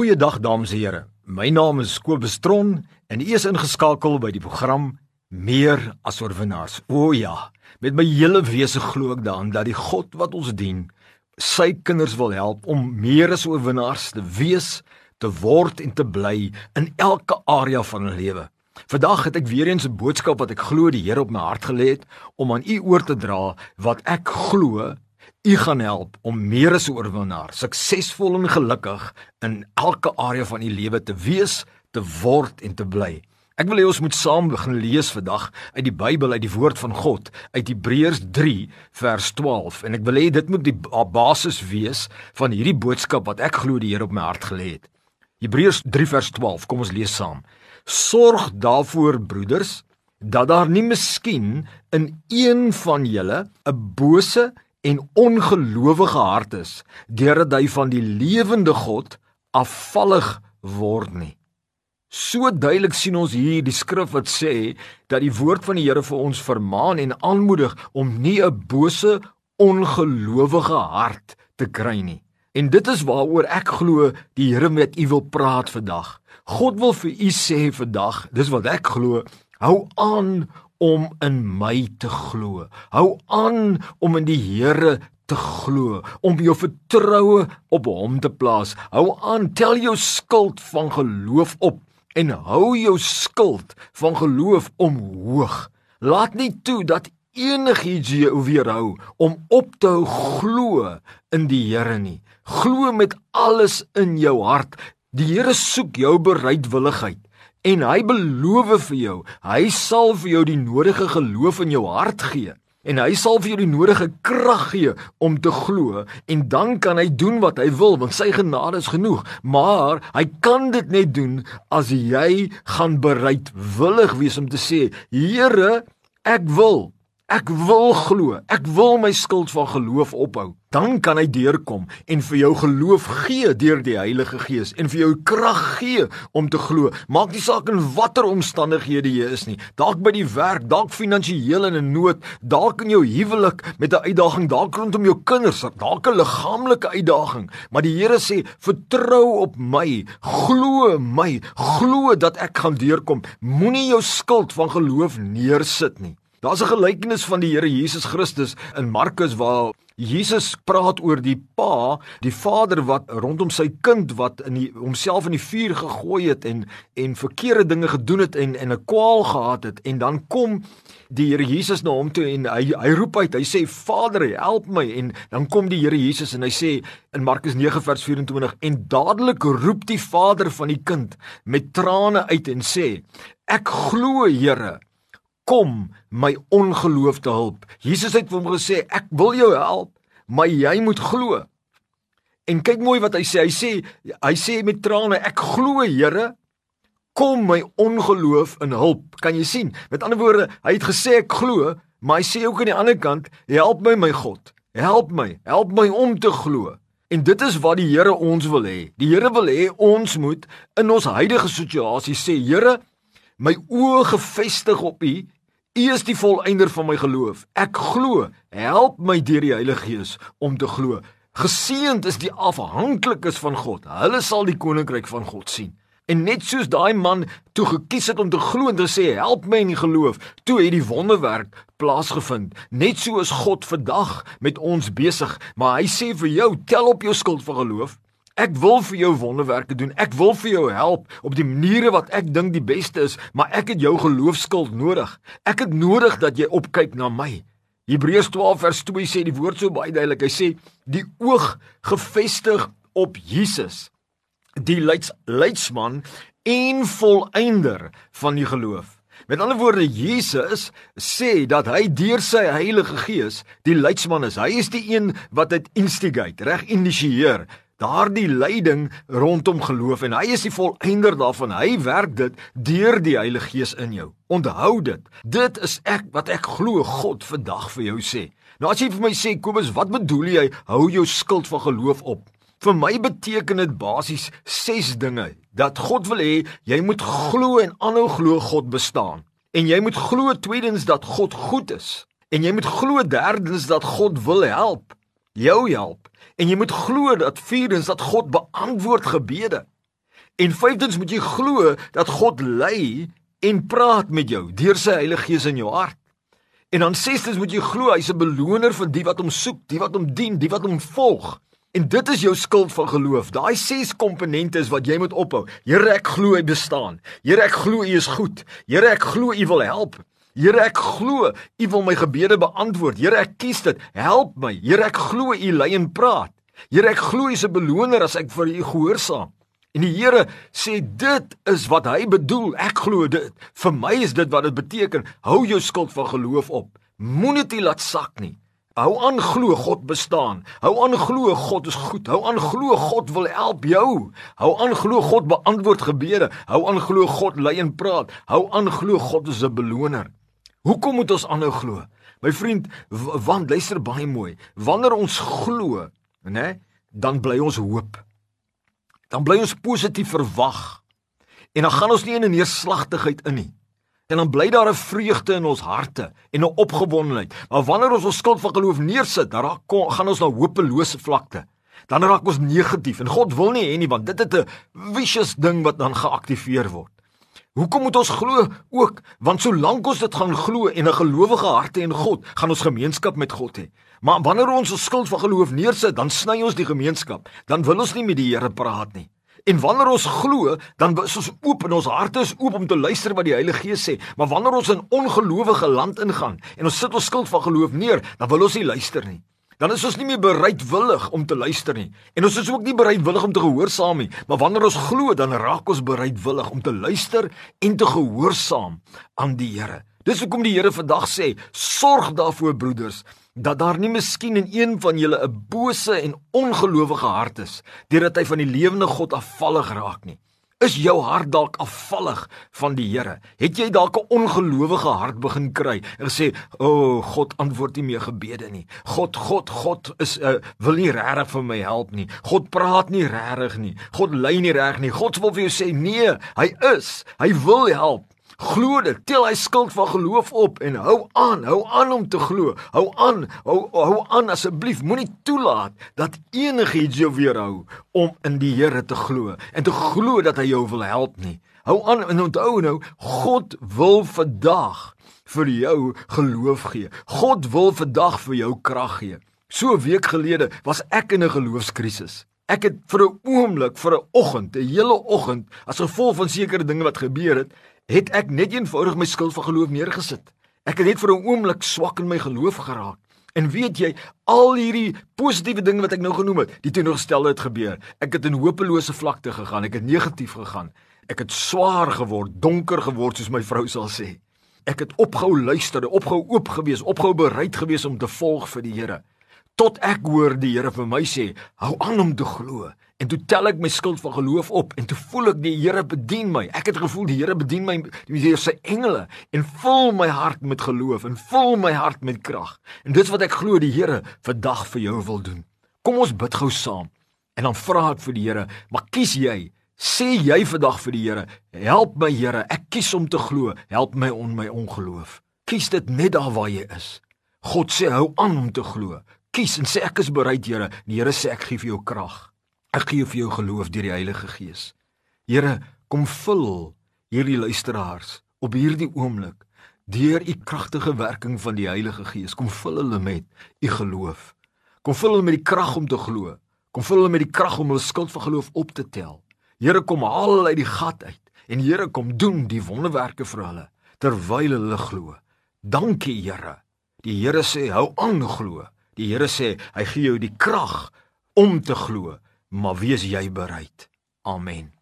Goeiedag dames en here. My naam is Kobus Tron en u is ingeskakel by die program Meer as oorwinnaars. O ja, met my hele wese glo ek daaraan dat die God wat ons dien, sy kinders wil help om meer as oorwinnaars te wees, te word en te bly in elke area van hulle lewe. Vandag het ek weer eens 'n boodskap wat ek glo die Here op my hart gelê het om aan u oor te dra wat ek glo U gaan help om meer as 'n oorwinnaar, suksesvol en gelukkig in elke area van u lewe te wees, te word en te bly. Ek wil hê ons moet saam begin lees vandag uit die Bybel uit die woord van God uit Hebreërs 3 vers 12 en ek wil hê dit moet die basis wees van hierdie boodskap wat ek glo die Here op my hart gelê het. Hebreërs 3 vers 12, kom ons lees saam. Sorg daarvoor broeders dat daar nie miskien in een van julle 'n bose en ongelowige hart is deurdat hy van die lewende God afvallig word nie. So duidelik sien ons hier die skrif wat sê dat die woord van die Here vir ons vermaan en aanmoedig om nie 'n bose ongelowige hart te kry nie. En dit is waaroor ek glo die Here met u wil praat vandag. God wil vir u sê vandag, dis wat ek glo, hou aan om in my te glo. Hou aan om in die Here te glo, om jou vertroue op hom te plaas. Hou aan, tel jou skuld van geloof op en hou jou skuld van geloof omhoog. Laat nie toe dat enigiets jou weerhou om op te hou glo in die Here nie. Glo met alles in jou hart. Die Here soek jou bereidwilligheid. En hy beloof vir jou, hy sal vir jou die nodige geloof in jou hart gee. En hy sal vir jou die nodige krag gee om te glo. En dan kan hy doen wat hy wil want sy genade is genoeg. Maar hy kan dit net doen as jy gaan bereidwillig wees om te sê Here ek wil Ek wil glo. Ek wil my skuld van geloof ophou. Dan kan hy deurkom en vir jou geloof gee deur die Heilige Gees en vir jou krag gee om te glo. Maak nie saak in watter omstandighede jy is nie. Dalk by die werk, dalk finansiëel in 'n nood, dalk in jou huwelik met 'n uitdaging, dalk rondom jou kinders, dalk 'n liggaamlike uitdaging. Maar die Here sê, "Vertrou op my. Glo my. Glo dat ek gaan deurkom. Moenie jou skuld van geloof neersit nie." Daar's 'n gelykenis van die Here Jesus Christus in Markus waar Jesus praat oor die pa, die vader wat rondom sy kind wat in die, homself in die vuur gegooi het en en verkeerde dinge gedoen het en en 'n kwaal gehad het. En dan kom die Here Jesus na hom toe en hy hy roep uit, hy sê Vader, help my. En dan kom die Here Jesus en hy sê in Markus 9 vers 24 en dadelik roep die vader van die kind met trane uit en sê ek glo Here kom my ongeloof te help. Jesus het vir hom gesê, ek wil jou help, maar jy moet glo. En kyk mooi wat hy sê. Hy sê hy sê met trane, ek glo Here, kom my ongeloof in hulp. Kan jy sien? Met ander woorde, hy het gesê ek glo, maar hy sê ook aan die ander kant, help my my God. Help my, help my om te glo. En dit is wat die Here ons wil hê. Die Here wil hê ons moet in ons huidige situasie sê, Here, my oë gefestig op U U is die volëinder van my geloof. Ek glo. Help my deur die Heilige Gees om te glo. Geseënd is die afhanklikes van God. Hulle sal die koninkryk van God sien. En net soos daai man toe gekies het om te glo en te sê help my in die geloof, toe het die wonderwerk plaasgevind. Net so is God vandag met ons besig, maar hy sê vir jou, tel op jou skuld van geloof. Ek wil vir jou wonderwerke doen. Ek wil vir jou help op die maniere wat ek dink die beste is, maar ek het jou geloofskuld nodig. Ek het nodig dat jy opkyk na my. Hebreërs 12 vers 2 sê die woord so baie duidelik. Hy sê die oog gefestig op Jesus, die leids leidsman en volëinder van die geloof. Met ander woorde Jesus sê dat hy deur sy Heilige Gees die leidsman is. Hy is die een wat dit instigate, reg initieer daardie lyding rondom geloof en hy is die volëinder daarvan. Hy werk dit deur die Heilige Gees in jou. Onthou dit. Dit is ek wat ek glo God vandag vir jou sê. Nou as jy vir my sê Kobus, wat bedoel jy hou jou skuld van geloof op? Vir my beteken dit basies 6 dinge. Dat God wil hê jy moet glo en aanhou glo God bestaan. En jy moet glo tweedens dat God goed is. En jy moet glo derdens dat God wil help. Jou help. En jy moet glo dat vierdens dat God beantwoord gebede. En vyftens moet jy glo dat God lei en praat met jou deur sy Heilige Gees in jou hart. En dan sestens moet jy glo hy's 'n beloner vir die wat hom soek, die wat hom dien, die wat hom volg. En dit is jou skuld van geloof. Daai ses komponente is wat jy moet ophou. Here, ek glo hy bestaan. Here, ek glo u is goed. Here, ek glo u wil help. Here, ek glo u wil my gebede beantwoord. Here, ek kies dit. Help my. Here, ek glo u lei en praat. Here, ek glo u is 'n beloner as ek vir u gehoorsaam. En die Here sê dit is wat hy bedoel. Ek glo dit. Vir my is dit wat dit beteken. Hou jou skuld van geloof op. Moenie dit laat sak nie. Hou aan glo God bestaan. Hou aan glo God is goed. Hou aan glo God wil help jou. Hou aan glo God beantwoord gebede. Hou aan glo God lei en praat. Hou aan glo God is 'n beloner. Hoekom moet ons aanhou glo? My vriend, want luister baie mooi. Wanneer ons glo, né, dan bly ons hoop dan bly ons positief verwag. En dan gaan ons nie in 'n neerslagtigheid in nie. En dan bly daar 'n vreugde in ons harte en 'n opgewondenheid. Maar wanneer ons ons skuld van geloof neersit, dan raak gaan ons na hopelose vlakte. Dan raak ons negatief en God wil nie hê nie want dit het 'n vicious ding wat dan geaktiveer word. Hoekom moet ons glo ook? Want solank ons dit gaan glo en 'n gelowige hart hê in God, gaan ons gemeenskap met God hê. Maar wanneer ons ons skuld van geloof neersit, dan sny ons die gemeenskap. Dan wil ons nie met die Here praat nie. En wanneer ons glo, dan is ons oop en ons harte is oop om te luister wat die Heilige Gees sê. Maar wanneer ons in ongelowige land ingaan en ons sit ons skuld van geloof neer, dan wil ons nie luister nie dan is ons nie meer bereidwillig om te luister nie. En ons is ook nie bereidwillig om te gehoorsaam nie. Maar wanneer ons glo, dan raak ons bereidwillig om te luister en te gehoorsaam aan die Here. Dis hoekom die Here vandag sê: "Sorg daarvoor, broeders, dat daar nie miskien in een van julle 'n bose en ongelowige hart is, deurdat hy van die lewende God afvallig raak nie." Is jou hart dalk afvallig van die Here? Het jy dalk 'n ongelowige hart begin kry en gesê, "O, oh, God antwoord nie meer gebede nie. God, God, God is uh, wil nie regtig vir my help nie. God praat nie regtig nie. God lei nie reg nie. God wil vir jou sê, "Nee, hy is. Hy wil help." Glo dit. Tel hy skuld van geloof op en hou aan, hou aan om te glo. Hou aan, hou hou aan asseblief. Moenie toelaat dat enigiets jou weerhou om in die Here te glo en te glo dat hy jou wil help nie. Hou aan en onthou nou, God wil vandag vir jou geloof gee. God wil vandag vir jou krag gee. So 'n week gelede was ek in 'n geloofskrisis. Ek het vir 'n oomblik, vir 'n oggend, 'n hele oggend, as gevolg van sekere dinge wat gebeur het, het ek net eenvoudig my skuld van geloof neergesit. Ek het net vir 'n oomblik swak in my geloof geraak. En weet jy, al hierdie positiewe dinge wat ek nou genoem het, die teenoorgestelde het gebeur. Ek het in hopelose vlakte gegaan, ek het negatief gegaan. Ek het swaar geword, donker geword soos my vrou sal sê. Ek het opgehou luister, opgehou oop gewees, opgehou bereid gewees om te volg vir die Here. Tot ek hoor die Here vir my sê, hou aan om te glo. En toe tel ek my skuld van geloof op en toe voel ek die Here bedien my. Ek het gevoel die Here bedien my deur sy engele en vul my hart met geloof en vul my hart met krag. En dis wat ek glo die Here vandag vir jou wil doen. Kom ons bid gou saam. En dan vra ek vir die Here, maar kies jy? Sê jy vandag vir die Here, help my Here, ek kies om te glo. Help my on my ongeloof. Kies dit net daar waar jy is. God sê hou aan om te glo. Kies en sê ek is bereid Here. Die Here sê ek gee vir jou krag. Ek gee vir jou geloof deur die Heilige Gees. Here, kom vul hierdie luisteraars op hierdie oomblik deur u kragtige werking van die Heilige Gees. Kom vul hulle met u geloof. Kom vul hulle met die krag om te glo. Kom vul hulle met die krag om hulle skuld van geloof op te tel. Here, kom haal hulle uit die gat uit en Here, kom doen die wonderwerke vir hulle terwyl hulle glo. Dankie, Here. Die Here sê hou aan glo. Die Here sê hy gee jou die krag om te glo maar wees jy bereid. Amen.